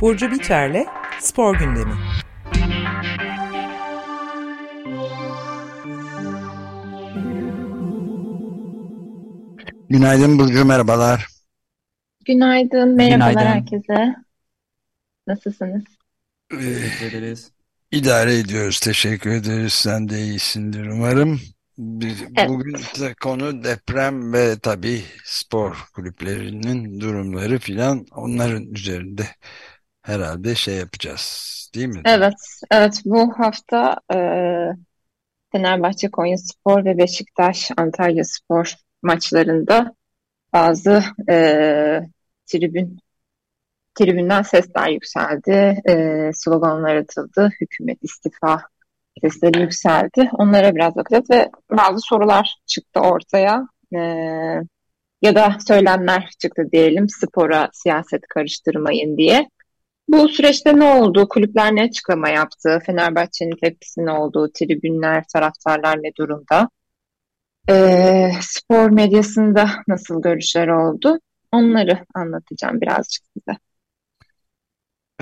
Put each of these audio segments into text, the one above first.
Burcu Biterle Spor Gündemi. Günaydın Burcu, merhabalar. Günaydın, merhabalar Günaydın. herkese. Nasılsınız? Ee, Teşekkür ederiz. idare ediyoruz, teşekkür ederiz. Sen de iyisindir umarım. Biz- Evet. Bugün de konu deprem ve tabii spor kulüplerinin durumları filan onların üzerinde herhalde şey yapacağız, değil mi? Evet, evet bu hafta e, Fenerbahçe Konyaspor ve Beşiktaş Antalyaspor maçlarında bazı e, tribün tribünden sesler yükseldi, e, sloganlar atıldı, hükümet istifa sesleri yükseldi. Onlara biraz bakacağız ve bazı sorular çıktı ortaya. E, ya da söylemler çıktı diyelim spora siyaset karıştırmayın diye. Bu süreçte ne oldu? Kulüpler ne açıklama yaptı? Fenerbahçe'nin tepkisi ne oldu? Tribünler, taraftarlar ne durumda? Ee, spor medyasında nasıl görüşler oldu? Onları anlatacağım birazcık size.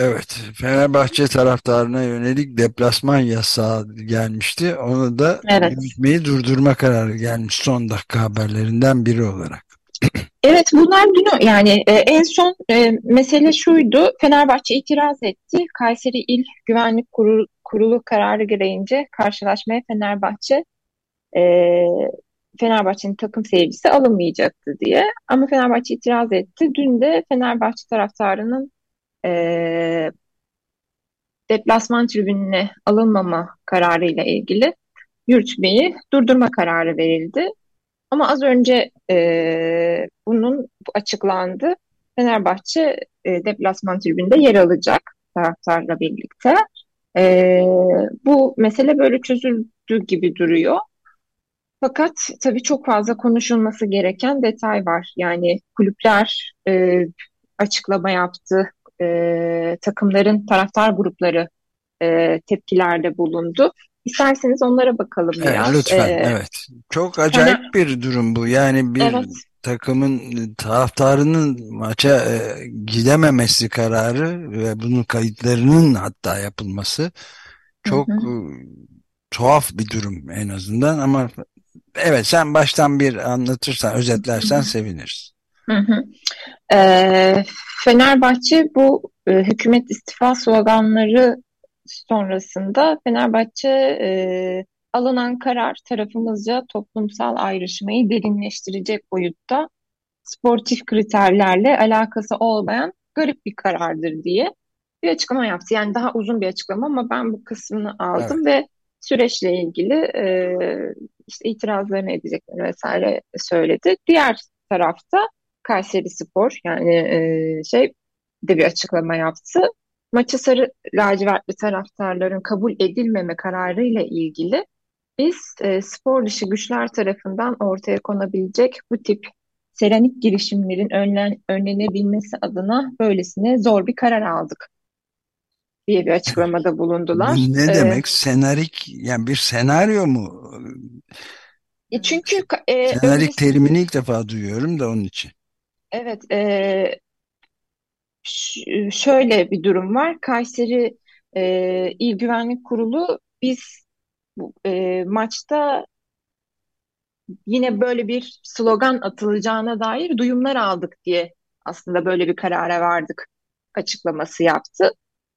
Evet, Fenerbahçe taraftarına yönelik deplasman yasağı gelmişti. Onu da Evet. yürütmeyi durdurma kararı gelmiş son dakika haberlerinden biri olarak. Evet bunlar dün yani e, en son e, mesele şuydu. Fenerbahçe itiraz etti. Kayseri İl Güvenlik Kurulu, Kurulu kararı gereğince karşılaşmaya Fenerbahçe e, Fenerbahçe'nin takım seyircisi alınmayacaktı diye. Ama Fenerbahçe itiraz etti. Dün de Fenerbahçe taraftarının e, deplasman tribününe alınmama kararıyla ilgili yürütmeyi durdurma kararı verildi. Ama az önce e, bunun bu açıklandı. Fenerbahçe e, deplasman tribünde yer alacak taraftarla birlikte. E, bu mesele böyle çözüldü gibi duruyor. Fakat tabii çok fazla konuşulması gereken detay var. Yani kulüpler e, açıklama yaptı, e, takımların taraftar grupları e, tepkilerde bulundu. İsterseniz onlara bakalım Evet, biraz. lütfen, E, evet. Çok acayip bir durum bu. Yani bir Evet. takımın taraftarının maça e, gidememesi kararı ve bunun kayıtlarının hatta yapılması çok Hı e, tuhaf bir durum en azından ama evet sen baştan bir anlatırsan, özetlersen seviniriz. Hı hı. Ee, Fenerbahçe bu e, hükümet istifa sloganları sonrasında Fenerbahçe e, alınan karar tarafımızca toplumsal ayrışmayı derinleştirecek boyutta sportif kriterlerle alakası olmayan garip bir karardır diye bir açıklama yaptı. Yani daha uzun bir açıklama ama ben bu kısmını aldım ve süreçle ilgili e, işte itirazlarını edeceklerini vesaire söyledi. Diğer tarafta Kayserispor yani e, şey de bir açıklama yaptı. Maçı sarı lacivertli taraftarların kabul edilmeme kararı ile ilgili biz e, spor dışı güçler tarafından ortaya konabilecek bu tip seramik girişimlerin önlen, önlenebilmesi adına böylesine zor bir karar aldık diye bir açıklamada bulundular. Bu ne Ee, demek? Senarik yani bir senaryo mu? e, çünkü e, Senarik öncesi- terimini ilk defa duyuyorum da onun için. Evet, e, şöyle bir durum var. Kayseri e, İl Güvenlik Kurulu biz bu, e, maçta yine böyle bir slogan atılacağına dair duyumlar aldık diye aslında böyle bir karara vardık açıklaması yaptı.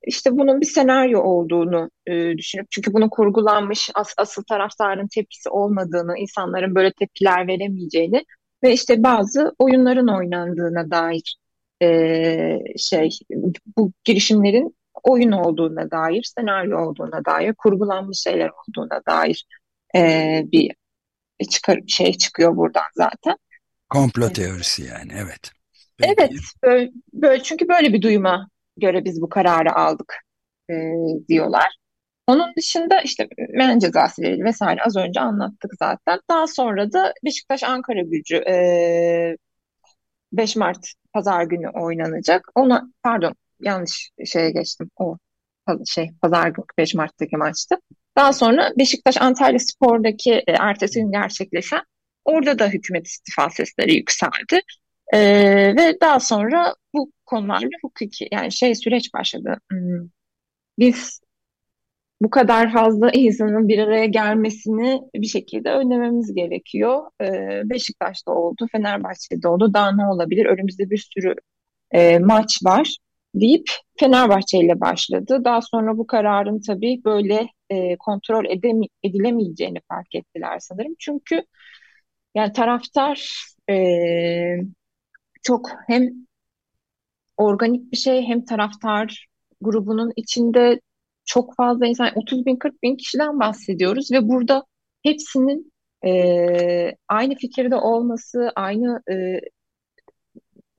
İşte bunun bir senaryo olduğunu e, düşünüp çünkü bunun kurgulanmış as- asıl taraftarın tepkisi olmadığını, insanların böyle tepkiler veremeyeceğini ve işte bazı oyunların oynandığına dair e, şey bu girişimlerin oyun olduğuna dair, senaryo olduğuna dair, kurgulanmış şeyler olduğuna dair e, bir çıkar şey çıkıyor buradan zaten. Komplo Evet. teorisi yani evet. Peki. Evet, böyle, böyle çünkü böyle bir duyuma göre biz bu kararı aldık e, diyorlar. Onun dışında işte men cezası verildi vesaire az önce anlattık zaten. Daha sonra da Beşiktaş Ankara Gücü e, 5 Mart Pazar günü oynanacak. Ona pardon yanlış şeye geçtim. O şey Pazar günü 5 Mart'taki maçtı. Daha sonra Beşiktaş Antalya Spor'daki ertesi gün gerçekleşen orada da hükümet istifa sesleri yükseldi. E, ve daha sonra bu konularla hukuki yani şey süreç başladı. Hmm. Biz bu kadar fazla insanın bir araya gelmesini bir şekilde önlememiz gerekiyor. Ee, Beşiktaş'ta oldu, Fenerbahçe'de oldu. Daha ne olabilir? Önümüzde bir sürü e, maç var deyip Fenerbahçe ile başladı. Daha sonra bu kararın tabii böyle e, kontrol edilemeyeceğini fark ettiler sanırım. Çünkü yani taraftar e, çok hem organik bir şey hem taraftar grubunun içinde çok fazla insan 30 bin 40 bin kişiden bahsediyoruz ve burada hepsinin e, aynı fikirde olması, aynı e,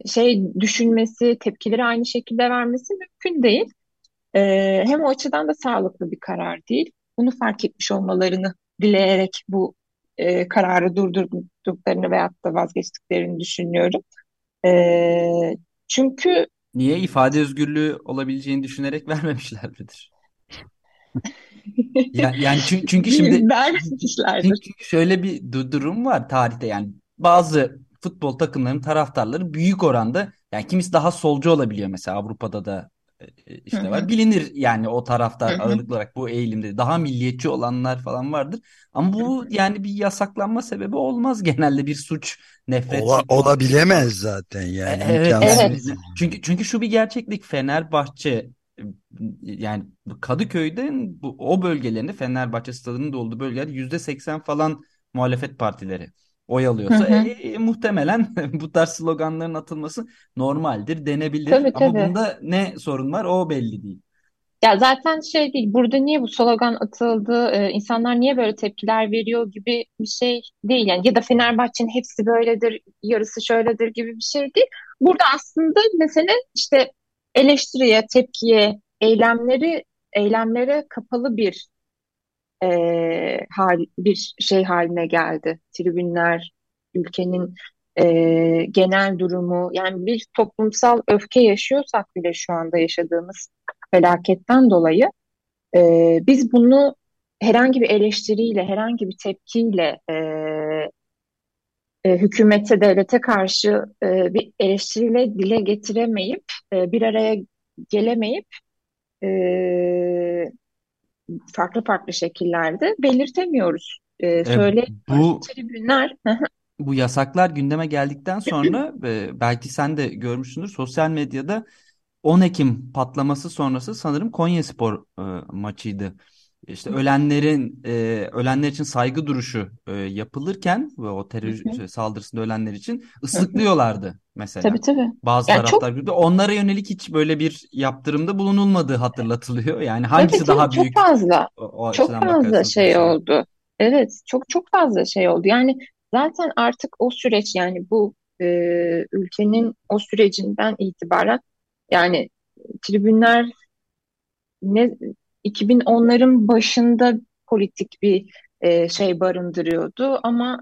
şey düşünmesi, tepkileri aynı şekilde vermesi mümkün değil. E, hem o açıdan da sağlıklı bir karar değil. Bunu fark etmiş olmalarını dileyerek bu e, kararı durdurduklarını veyahut da vazgeçtiklerini düşünüyorum. E, çünkü Niye ifade özgürlüğü olabileceğini düşünerek vermemişler midir? Yani, yani çünkü, çünkü şimdi çünkü şöyle bir durum var tarihte. Yani bazı futbol takımlarının taraftarları büyük oranda yani kimisi daha solcu olabiliyor mesela Avrupa'da da e, e, işte Hı var. Bilinir yani o taraftar hı ağırlıklı olarak bu eğilimde. Daha milliyetçi olanlar falan vardır. Ama bu yani bir yasaklanma sebebi olmaz genelde. Bir suç, nefret Ola, olabilemez zaten E- yani Evet imkansız. yani Evet. çünkü çünkü şu bir gerçeklik. Fenerbahçe yani Kadıköy'den bu, o bölgelerinde Fenerbahçe stadının da olduğu bölgelerde yüzde seksen falan muhalefet partileri oy Hı alıyorsa hı. e, e, muhtemelen bu tarz sloganların atılması normaldir denebilir Tabii ama tabii. bunda ne sorun var o belli değil. Ya zaten şey değil, burada niye bu slogan atıldı, e, insanlar niye böyle tepkiler veriyor gibi bir şey değil. Yani ya da Fenerbahçe'nin hepsi böyledir, yarısı şöyledir gibi bir şey değil. Burada aslında mesele işte eleştiriye, tepkiye, eylemleri, eylemlere kapalı bir e, hal, bir şey haline geldi. Tribünler, ülkenin e, genel durumu, yani bir toplumsal öfke yaşıyorsak bile şu anda yaşadığımız felaketten dolayı e, biz bunu herhangi bir eleştiriyle, herhangi bir tepkiyle e, e, hükümete, devlete karşı e, bir eleştiriyle dile getiremeyip, e, bir araya gelemeyip e, farklı farklı şekillerde belirtemiyoruz. E, E, söyle bu tribünler bu yasaklar gündeme geldikten sonra e, belki sen de görmüşsündür sosyal medyada 10 Ekim patlaması sonrası sanırım Konyaspor e, maçıydı. İşte ölenlerin e, ölenler için saygı duruşu e, yapılırken ve o terör saldırısında ölenler için ıslıklıyorlardı mesela. tabii tabii. Bazı Yani çok taraftar grubu onlara yönelik hiç böyle bir yaptırımda bulunulmadığı hatırlatılıyor. Yani tabii hangisi daha tabii çok büyük fazla. o, o Çok fazla şey mesele. oldu. Evet, çok çok fazla şey oldu. Yani zaten artık o süreç yani bu e, ülkenin o sürecinden itibaren yani tribünler ne 2010'ların başında politik bir e, şey barındırıyordu ama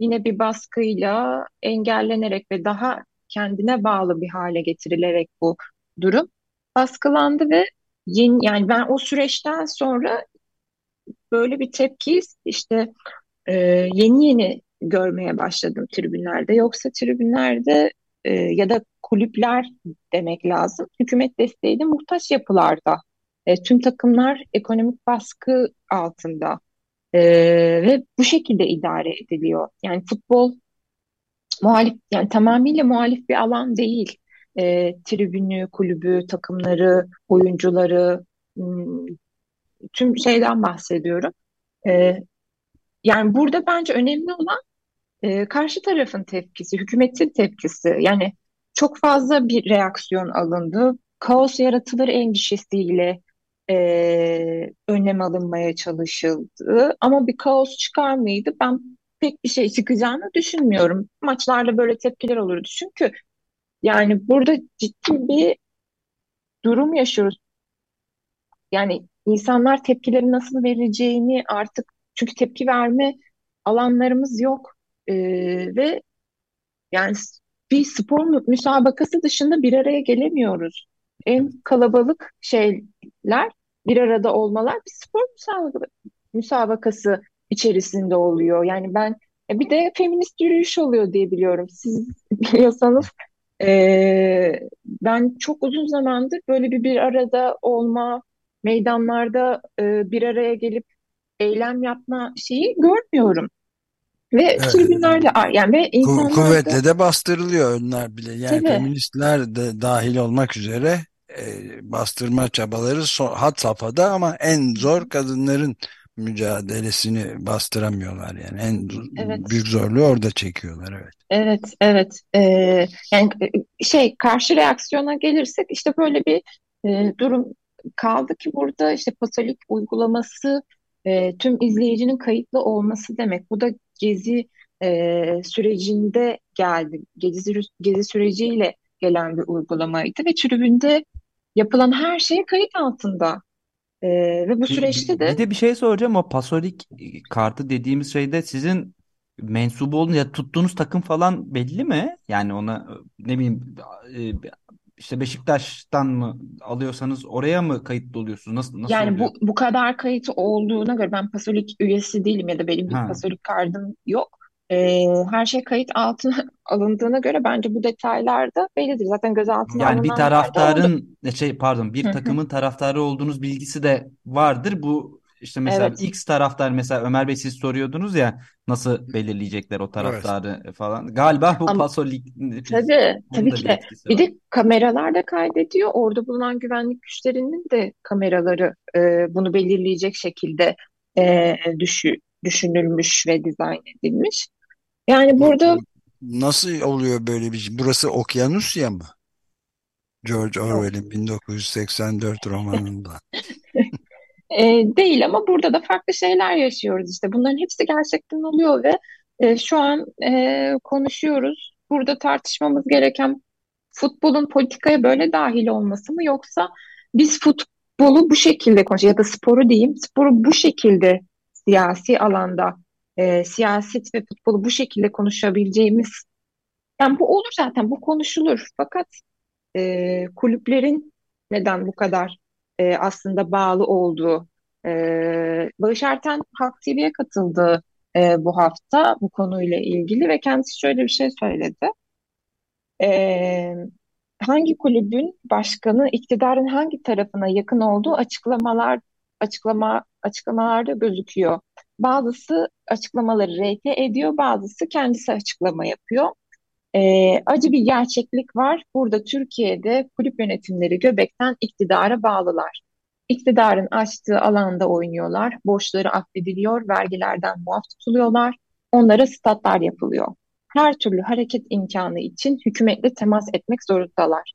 yine bir baskıyla engellenerek ve daha kendine bağlı bir hale getirilerek bu durum baskılandı ve yeni yani ben o süreçten sonra böyle bir tepki işte e, yeni yeni görmeye başladım tribünlerde. Yoksa tribünlerde e, ya da kulüpler demek lazım. Hükümet desteğine muhtaç yapılarda. E, tüm takımlar ekonomik baskı altında E, ve bu şekilde idare ediliyor. Yani futbol muhalif yani tamamıyla muhalif bir alan değil. E, tribünü, kulübü, takımları, oyuncuları tüm şeyden bahsediyorum. E, yani burada bence önemli olan e, karşı tarafın tepkisi, hükümetin tepkisi. Yani çok fazla bir reaksiyon alındı. Kaos yaratılır endişesiyle e, önlem alınmaya çalışıldı. Ama bir kaos çıkar mıydı? Ben pek bir şey çıkacağını düşünmüyorum. Maçlarda böyle tepkiler olurdu. Çünkü yani burada ciddi bir durum yaşıyoruz. Yani insanlar tepkileri nasıl vereceğini artık çünkü tepki verme alanlarımız yok. Ee, ve yani bir spor mü- müsabakası dışında bir araya gelemiyoruz. En kalabalık şeyler bir arada olmalar bir spor müsabakası, müsabakası içerisinde oluyor. Yani ben e, bir de feminist yürüyüş oluyor diye biliyorum. Siz biliyorsanız e, ben çok uzun zamandır böyle bir bir arada olma, meydanlarda e, bir araya gelip eylem yapma şeyi görmüyorum. Ve Evet. tribünlerde yani ve insanlar da Kuvvetle de bastırılıyor önler bile. Yani tabii feministler de dahil olmak üzere e, bastırma çabaları so- had safhada ama en zor kadınların mücadelesini bastıramıyorlar yani. En evet büyük zorluğu orada çekiyorlar evet. evet evet Ee, yani e, şey karşı reaksiyona gelirsek işte böyle bir e, durum kaldı ki burada işte Pasolik uygulaması e, tüm izleyicinin kayıtlı olması demek. Bu da gezi e, sürecinde geldi. Gezi, gezi süreciyle gelen bir uygulamaydı ve tribünde yapılan her şey kayıt altında. E, ve bu süreçte bir, bir de de bir şey soracağım. O pasolik e, kartı dediğimiz şeyde sizin mensubu olun ya tuttuğunuz takım falan belli mi? Yani ona e, ne bileyim e, işte Beşiktaş'tan mı alıyorsanız oraya mı kayıtlı oluyorsunuz? Nasıl nasıl Yani oluyor? bu bu kadar kayıt olduğuna göre ben Pasolik üyesi değilim ya da benim bir Ha. Pasolik kartım yok. Ee, her şey kayıt altına alındığına göre bence bu detaylar da bellidir. Zaten gözaltına Yani bir taraftarın şey pardon bir takımın taraftarı olduğunuz bilgisi de vardır. Bu işte mesela Evet. X taraftar mesela Ömer Bey siz soruyordunuz ya nasıl belirleyecekler o Evet. taraftarı falan. Galiba bu Ama pasolik tabii onun tabii ki bir de bir var. de kameralar da kaydediyor. Orada bulunan güvenlik güçlerinin de kameraları e, bunu belirleyecek şekilde e, düşü, düşünülmüş ve dizayn edilmiş. Yani Bu, burada nasıl oluyor böyle bir şey? Burası Okyanusya mı? George. Orwell'in 1984 romanında. E, değil ama burada da farklı şeyler yaşıyoruz işte. Bunların hepsi gerçekten oluyor ve e, şu an e, konuşuyoruz. Burada tartışmamız gereken futbolun politikaya böyle dahil olması mı yoksa biz futbolu bu şekilde konuş ya da sporu diyeyim, sporu bu şekilde siyasi alanda e, siyaset ve futbolu bu şekilde konuşabileceğimiz yani bu olur zaten bu konuşulur. Fakat e, kulüplerin neden bu kadar e, aslında bağlı olduğu. E, Barış Erten Halk TV'ye katıldı e, bu hafta bu konuyla ilgili ve kendisi şöyle bir şey söyledi. E, hangi kulübün başkanı iktidarın hangi tarafına yakın olduğu açıklamalar açıklama açıklamalarda gözüküyor. Bazısı açıklamaları reite ediyor, bazısı kendisi açıklama yapıyor. Ee, acı bir gerçeklik var. Burada Türkiye'de kulüp yönetimleri göbekten iktidara bağlılar. İktidarın açtığı alanda oynuyorlar, borçları affediliyor, vergilerden muaf tutuluyorlar, onlara statlar yapılıyor. Her türlü hareket imkanı için hükümetle temas etmek zorundalar.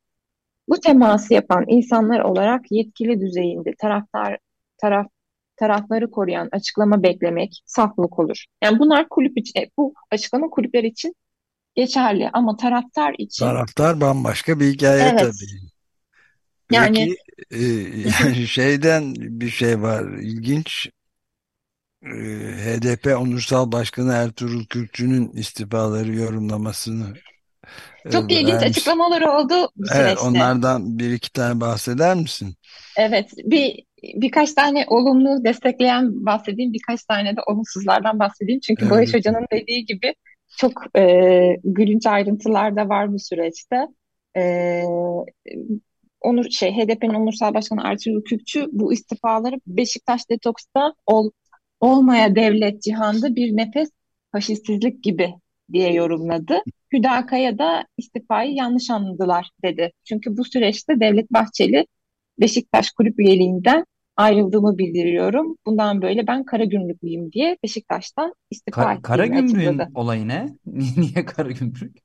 Bu teması yapan insanlar olarak yetkili düzeyinde taraftar taraf tarafları koruyan açıklama beklemek saflık olur. Yani bunlar kulüp için, e, bu açıklama kulüpler için geçerli ama taraftar için Taraftar bambaşka bir hikaye evet tabii. yani Peki e, yani şeyden bir şey var ilginç. E, HDP Onursal Başkanı Ertuğrul Kürkçü'nün istifaları yorumlamasını e, çok ilginç vermiş. açıklamaları oldu bu Evet, süreçte. onlardan bir iki tane bahseder misin? Evet, bir birkaç tane olumlu destekleyen bahsedeyim, birkaç tane de olumsuzlardan bahsedeyim. Çünkü Evet, Barış. Hoca'nın dediği gibi çok e, gülünç ayrıntılar da var bu süreçte. E, Onur şey HDP'nin Onursal Başkanı Ertuğrul Kürkçü bu istifaları Beşiktaş detoksta ol, olmaya devlet cihanda bir nefes faşistizlik gibi diye yorumladı. Hüdakaya da istifayı yanlış anladılar dedi. Çünkü bu süreçte Devlet Bahçeli Beşiktaş kulüp üyeliğinden ayrıldığımı bildiriyorum. Bundan böyle ben Karagümrüklüyüm diye Beşiktaş'tan istifa Ka ettiğini Karagümrük'ün açıkladı. olayı ne? Niye, niye Karagümrük?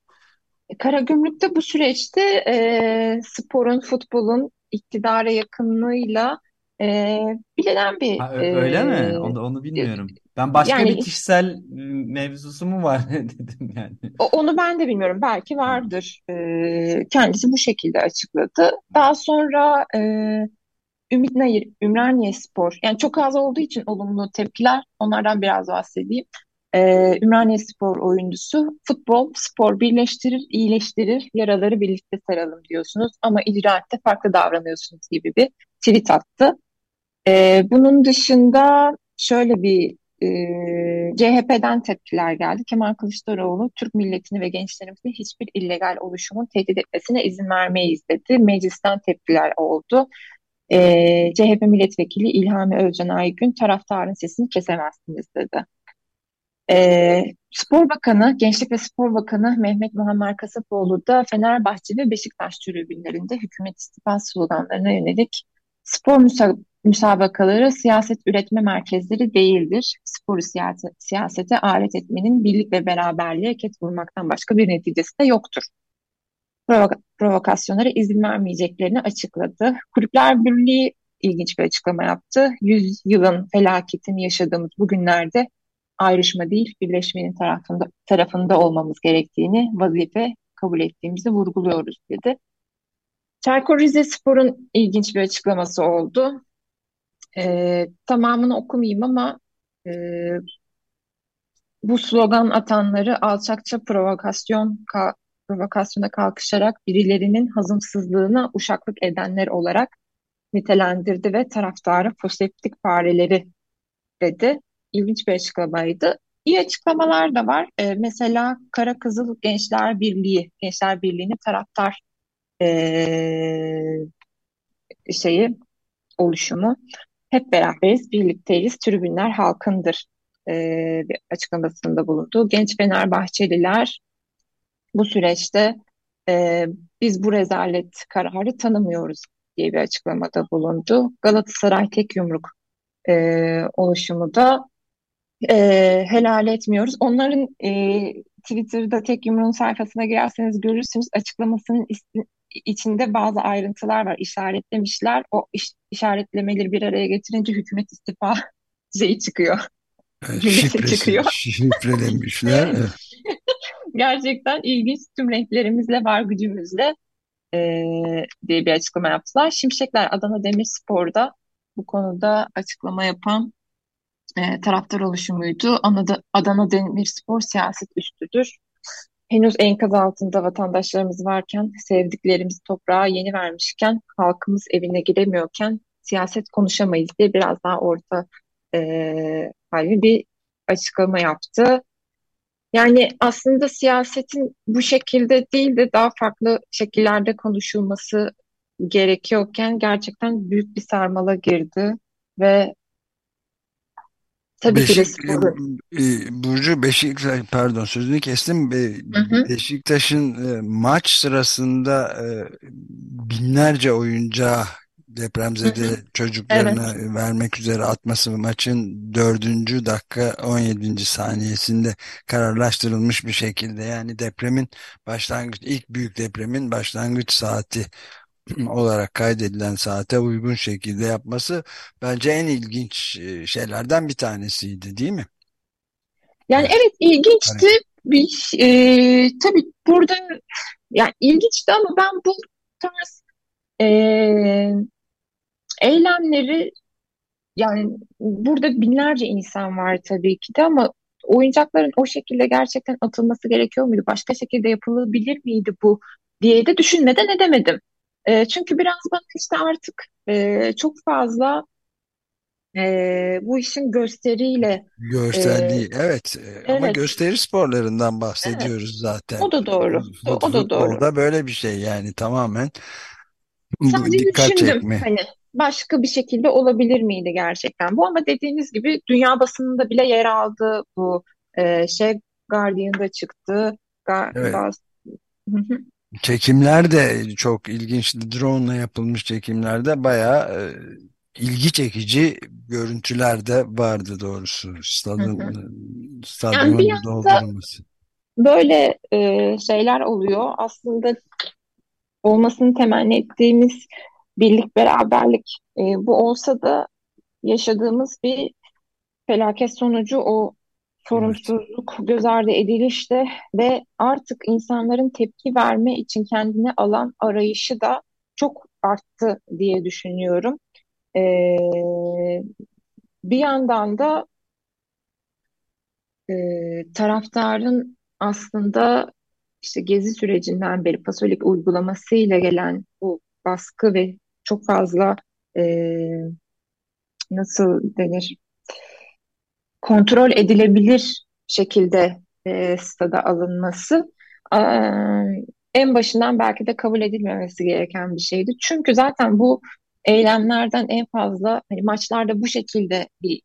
Karagümrük'te bu süreçte e, sporun, futbolun iktidara yakınlığıyla e, bilinen bir Ha, öyle mi? e, Onu, onu bilmiyorum. Ben başka bir yani kişisel m, mevzusu mu var dedim yani. onu ben de bilmiyorum. Belki vardır. E, kendisi bu şekilde açıkladı. Daha sonra e, Ümit Nayır, Ümraniye Yani çok az olduğu için olumlu tepkiler. Onlardan biraz bahsedeyim. Ee, Ümraniye oyuncusu futbol, spor birleştirir, iyileştirir, yaraları birlikte saralım diyorsunuz ama icraatte farklı davranıyorsunuz gibi bir tweet attı. Ee, bunun dışında şöyle bir e, CHP'den tepkiler geldi. Kemal Kılıçdaroğlu Türk milletini ve gençlerimizi hiçbir illegal oluşumun tehdit etmesine izin vermeyiz dedi. Meclisten tepkiler oldu. E, CHP milletvekili İlhami Özcan Aygün taraftarın sesini kesemezsiniz dedi. E, Spor Bakanı, Gençlik ve Spor Bakanı Mehmet Muammer Kasapoğlu da Fenerbahçe ve Beşiktaş tribünlerinde hükümet istifa sloganlarına yönelik spor müsabakaları siyaset üretme merkezleri değildir. Sporu siyasete, siyasete alet etmenin birlik ve beraberliğe ket vurmaktan başka bir neticesi de yoktur. Provoka provokasyonlara izin vermeyeceklerini açıkladı. Kulüpler Birliği ilginç bir açıklama yaptı. Yüz yılın felaketini yaşadığımız bu günlerde ayrışma değil, birleşmenin tarafında, tarafında olmamız gerektiğini vazife kabul ettiğimizi vurguluyoruz dedi. Çaykur Rizespor'un ilginç bir açıklaması oldu. Ee, tamamını okumayayım ama e, bu slogan atanları alçakça provokasyon ka provokasyona kalkışarak birilerinin hazımsızlığına uşaklık edenler olarak nitelendirdi ve taraftarı foseptik fareleri dedi. İlginç bir açıklamaydı. İyi açıklamalar da var. Ee, mesela Kara Kızıl Gençler Birliği, Gençler Birliği'nin taraftar e, şeyi oluşumu hep beraberiz, birlikteyiz, tribünler halkındır e, açıklamasında bulundu. Genç Fenerbahçeliler bu süreçte e, biz bu rezalet kararı tanımıyoruz diye bir açıklamada bulundu. Galatasaray Tek Yumruk e, oluşumu da e, helal etmiyoruz. Onların e, Twitter'da Tek Yumruğun sayfasına girerseniz görürsünüz açıklamasının içinde bazı ayrıntılar var. işaretlemişler. O iş, işaretlemeleri bir araya getirince hükümet istifa şeyi çıkıyor. Şifresi, çıkıyor. Şifrelemişler. Gerçekten ilginç tüm renklerimizle, var gücümüzle e, diye bir açıklama yaptılar. Şimşekler Adana Demirspor'da bu konuda açıklama yapan e, taraftar oluşumuydu. Adana Demirspor siyaset üstüdür henüz enkaz altında vatandaşlarımız varken, sevdiklerimiz toprağa yeni vermişken, halkımız evine giremiyorken siyaset konuşamayız diye biraz daha orta e, halli bir açıklama yaptı. Yani aslında siyasetin bu şekilde değil de daha farklı şekillerde konuşulması gerekiyorken gerçekten büyük bir sarmala girdi ve Tabii Beşik, ki de sporun. e, Burcu Beşiktaş pardon sözünü kestim. Hı hı. Beşiktaş'ın e, maç sırasında e, binlerce oyuncağı Hı depremzede hı. Evet. çocuklarına vermek üzere atması maçın dördüncü dakika 17. saniyesinde kararlaştırılmış bir şekilde yani depremin başlangıç ilk büyük depremin başlangıç saati olarak kaydedilen saate uygun şekilde yapması bence en ilginç e, şeylerden bir tanesiydi değil mi? Yani Evet. evet ilginçti. Bir, e, tabii burada yani ilginçti ama ben bu tarz e, eylemleri yani burada binlerce insan var tabii ki de ama oyuncakların o şekilde gerçekten atılması gerekiyor muydu? Başka şekilde yapılabilir miydi bu diye de düşünmeden edemedim. E, çünkü biraz bana işte artık e, çok fazla e, bu işin gösteriyle Gösterdiği e, evet e, ama evet gösteri sporlarından bahsediyoruz zaten. o da doğru Fut- o da doğru. Futbolda böyle bir şey yani tamamen bu Sadece dikkat düşündüm çekme. hani başka bir şekilde olabilir miydi gerçekten bu ama dediğiniz gibi dünya basınında bile yer aldı bu e, şey Guardian'da çıktı. Ga Evet. Gaz Hı hı, Çekimler de çok ilginç. Drone ile yapılmış çekimlerde bayağı e, ilgi çekici görüntüler de vardı doğrusu. Stadın, hı. e, Yani doldurulması. böyle e, şeyler oluyor. Aslında olmasını temenni ettiğimiz birlik, beraberlik e, bu olsa da yaşadığımız bir felaket sonucu o Evet. sorumsuzluk göz ardı edilişte ve artık insanların tepki verme için kendine alan arayışı da çok arttı diye düşünüyorum. E, bir yandan da e, taraftarın aslında işte gezi sürecinden beri Pasolik uygulamasıyla gelen bu baskı ve çok fazla e, nasıl denir kontrol edilebilir şekilde e, stada alınması e, en başından belki de kabul edilmemesi gereken bir şeydi. Çünkü zaten bu eylemlerden en fazla hani maçlarda bu şekilde bir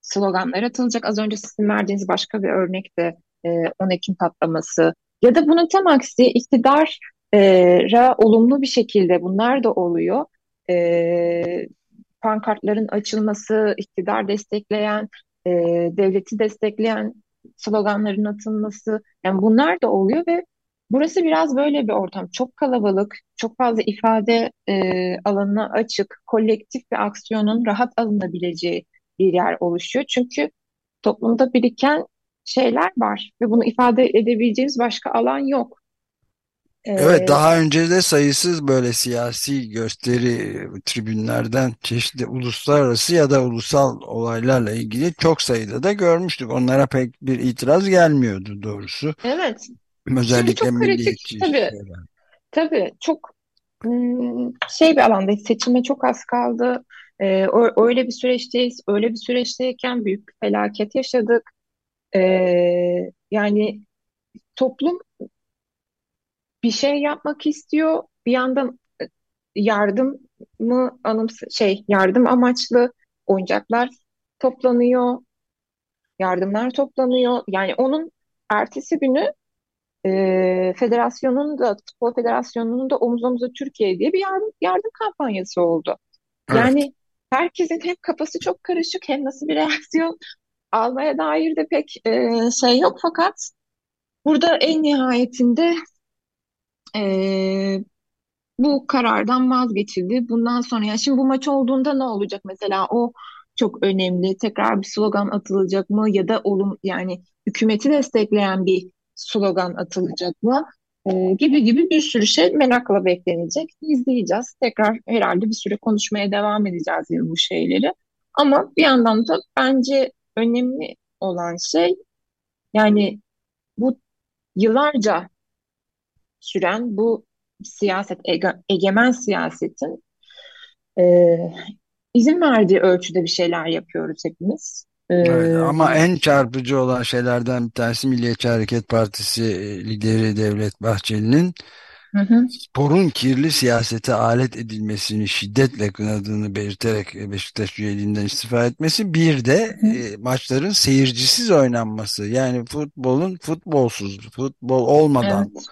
sloganlar atılacak. Az önce sizin verdiğiniz başka bir örnek de e, 10 Ekim patlaması ya da bunun tam aksi iktidara olumlu bir şekilde bunlar da oluyor. E, pankartların açılması, iktidar destekleyen, e, devleti destekleyen sloganların atılması yani bunlar da oluyor ve burası biraz böyle bir ortam. Çok kalabalık, çok fazla ifade e, alanına açık, kolektif bir aksiyonun rahat alınabileceği bir yer oluşuyor. Çünkü toplumda biriken şeyler var ve bunu ifade edebileceğimiz başka alan yok. Evet daha önce de sayısız böyle siyasi gösteri tribünlerden çeşitli uluslararası ya da ulusal olaylarla ilgili çok sayıda da görmüştük. Onlara pek bir itiraz gelmiyordu doğrusu. Evet. Özellikle Şimdi çok milliyetçi tabii. Tabii çok şey bir alanda seçime çok az kaldı. Ee, öyle bir süreçteyiz. Öyle bir süreçteyken büyük bir felaket yaşadık. Ee, yani toplum bir şey yapmak istiyor. Bir yandan e, yardım mı anımsı şey yardım amaçlı oyuncaklar toplanıyor. Yardımlar toplanıyor. Yani onun ertesi günü e, federasyonun da futbol federasyonunun da omuz omuza Türkiye diye bir yardım, yardım kampanyası oldu. Evet. Yani herkesin hem kafası çok karışık hem nasıl bir reaksiyon almaya dair de pek e, şey yok fakat burada en nihayetinde e, bu karardan vazgeçildi. Bundan sonra yani şimdi bu maç olduğunda ne olacak mesela o çok önemli. Tekrar bir slogan atılacak mı ya da olum yani hükümeti destekleyen bir slogan atılacak mı? E, gibi gibi bir sürü şey merakla beklenecek. İzleyeceğiz. Tekrar herhalde bir süre konuşmaya devam edeceğiz bu şeyleri. Ama bir yandan da bence önemli olan şey yani bu yıllarca süren bu siyaset, ege, egemen siyasetin e, izin verdiği ölçüde bir şeyler yapıyoruz hepimiz. Evet, ama en çarpıcı olan şeylerden bir tanesi Milliyetçi Hareket Partisi lideri Devlet Bahçeli'nin hı hı. sporun kirli siyasete alet edilmesini şiddetle kınadığını belirterek Beşiktaş üyeliğinden istifa etmesi bir de hı hı. E, maçların seyircisiz oynanması yani futbolun futbolsuz futbol olmadan evet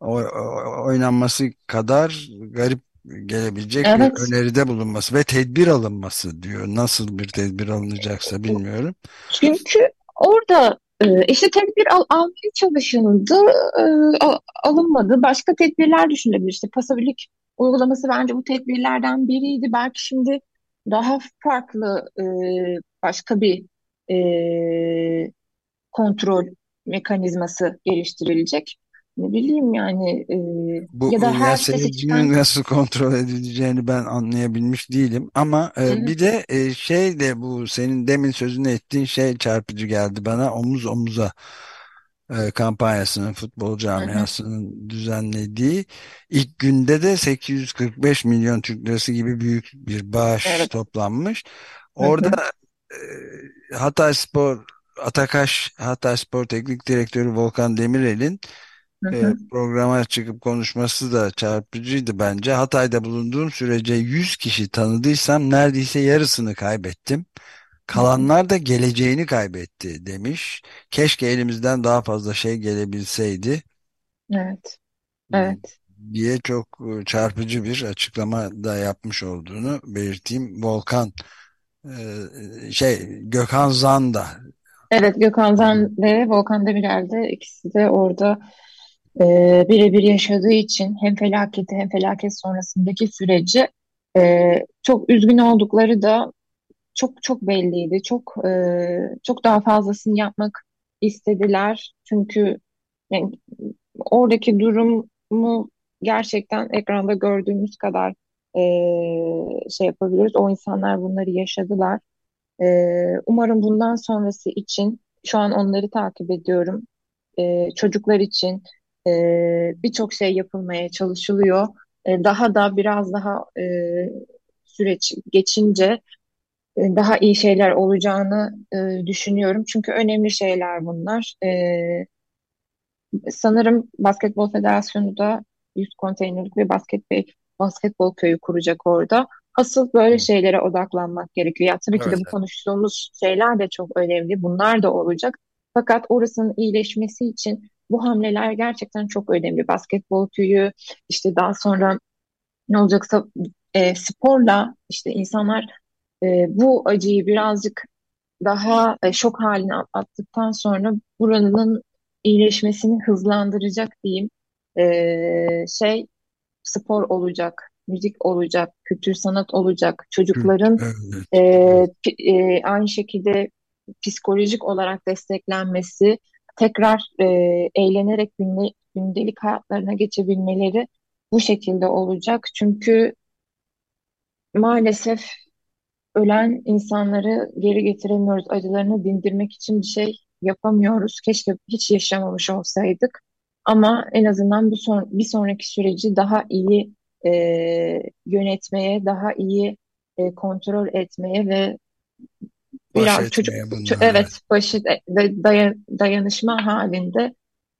oynanması kadar garip gelebilecek Evet. bir öneride bulunması ve tedbir alınması diyor. Nasıl bir tedbir alınacaksa bilmiyorum. Çünkü orada e, işte tedbir al, almaya çalışıldı, e, alınmadı. Başka tedbirler düşünebilir. İşte pasabilik uygulaması bence bu tedbirlerden biriydi. Belki şimdi daha farklı e, başka bir kontrol mekanizması geliştirilecek ne bileyim yani e, Bu ya da her sesi çıkan nasıl kontrol edileceğini ben anlayabilmiş değilim ama e, Hı bir de e, şey de bu senin demin sözünü ettiğin şey çarpıcı geldi bana omuz omuza e, kampanyasının futbol camiasının düzenlediği ilk günde de 845 milyon Türk lirası gibi büyük bir bağış evet. toplanmış. Hı hı. Orada e, Hatay Spor Atakaş Hatay Spor Teknik Direktörü Volkan Demirel'in Hı e, hı. programa çıkıp konuşması da çarpıcıydı bence. Hatay'da bulunduğum sürece 100 kişi tanıdıysam neredeyse yarısını kaybettim. Kalanlar da geleceğini kaybetti demiş. Keşke elimizden daha fazla şey gelebilseydi Evet. Evet. diye çok e, çarpıcı bir açıklama da yapmış olduğunu belirteyim. Volkan e, şey Gökhan Zanda Evet Gökhan Zan ve Volkan Demirel de ikisi de orada e, birebir yaşadığı için hem felaketi hem felaket sonrasındaki süreci e, çok üzgün oldukları da çok çok belliydi. Çok e, çok daha fazlasını yapmak istediler. Çünkü yani, oradaki durumu gerçekten ekranda gördüğümüz kadar e, şey yapabiliriz. O insanlar bunları yaşadılar. E, umarım bundan sonrası için şu an onları takip ediyorum. E, çocuklar için e, birçok şey yapılmaya çalışılıyor. E, daha da biraz daha e, süreç geçince daha iyi şeyler olacağını e, düşünüyorum. Çünkü önemli şeyler bunlar. E, sanırım Basketbol Federasyonu da 100 konteynerlik bir basketbol, basketbol köyü kuracak orada. Asıl böyle şeylere odaklanmak gerekiyor. Ya tabii ki de bu konuştuğumuz şeyler de çok önemli. Bunlar da olacak. Fakat orasının iyileşmesi için bu hamleler gerçekten çok önemli. Basketbol köyü, işte daha sonra ne olacaksa e, sporla işte insanlar e, bu acıyı birazcık daha e, şok haline attıktan sonra buranın iyileşmesini hızlandıracak diyeyim e, şey spor olacak, müzik olacak, kültür sanat olacak, çocukların Evet. e, e, aynı şekilde psikolojik olarak desteklenmesi, tekrar e, eğlenerek günde, gündelik hayatlarına geçebilmeleri bu şekilde olacak. Çünkü maalesef ölen insanları geri getiremiyoruz. Acılarını dindirmek için bir şey yapamıyoruz. Keşke hiç yaşamamış olsaydık. Ama en azından bu son, bir sonraki süreci daha iyi e, yönetmeye, daha iyi e, kontrol etmeye ve biraz çocuk bunlarla. evet başı ve daya- dayanışma halinde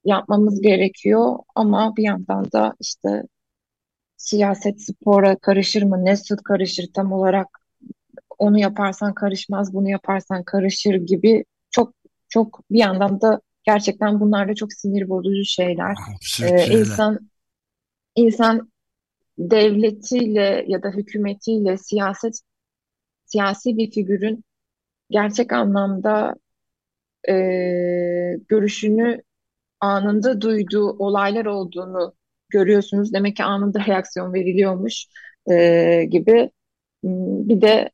yapmamız gerekiyor. Ama bir yandan da işte siyaset spora karışır mı? Nasıl karışır tam olarak? Onu yaparsan karışmaz, bunu yaparsan karışır gibi çok çok bir yandan da gerçekten bunlar da çok sinir bozucu şeyler. Absürt Ee, şeyler. insan insan devletiyle ya da hükümetiyle siyaset siyasi bir figürün gerçek anlamda e, görüşünü anında duyduğu olaylar olduğunu görüyorsunuz. Demek ki anında reaksiyon veriliyormuş e, gibi. Hmm, Bir de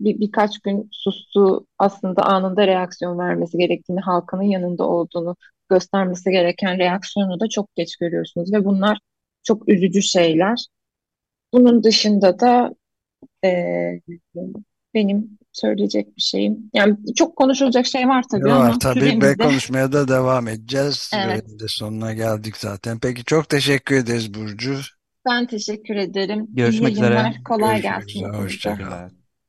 bir, birkaç gün sustu aslında anında reaksiyon vermesi gerektiğini, halkının yanında olduğunu göstermesi gereken reaksiyonu da çok geç görüyorsunuz ve bunlar çok üzücü şeyler. Bunun dışında da e, benim söyleyecek bir şeyim. Yani çok konuşulacak şey var tabii Var ama tabii süremiz ve konuşmaya da devam edeceğiz. evet. De sonuna geldik zaten. Peki çok teşekkür ederiz Burcu. Ben teşekkür ederim. İyi Görüşmek üzere. yayınlar. Kolay Görüşmek gelsin üzere.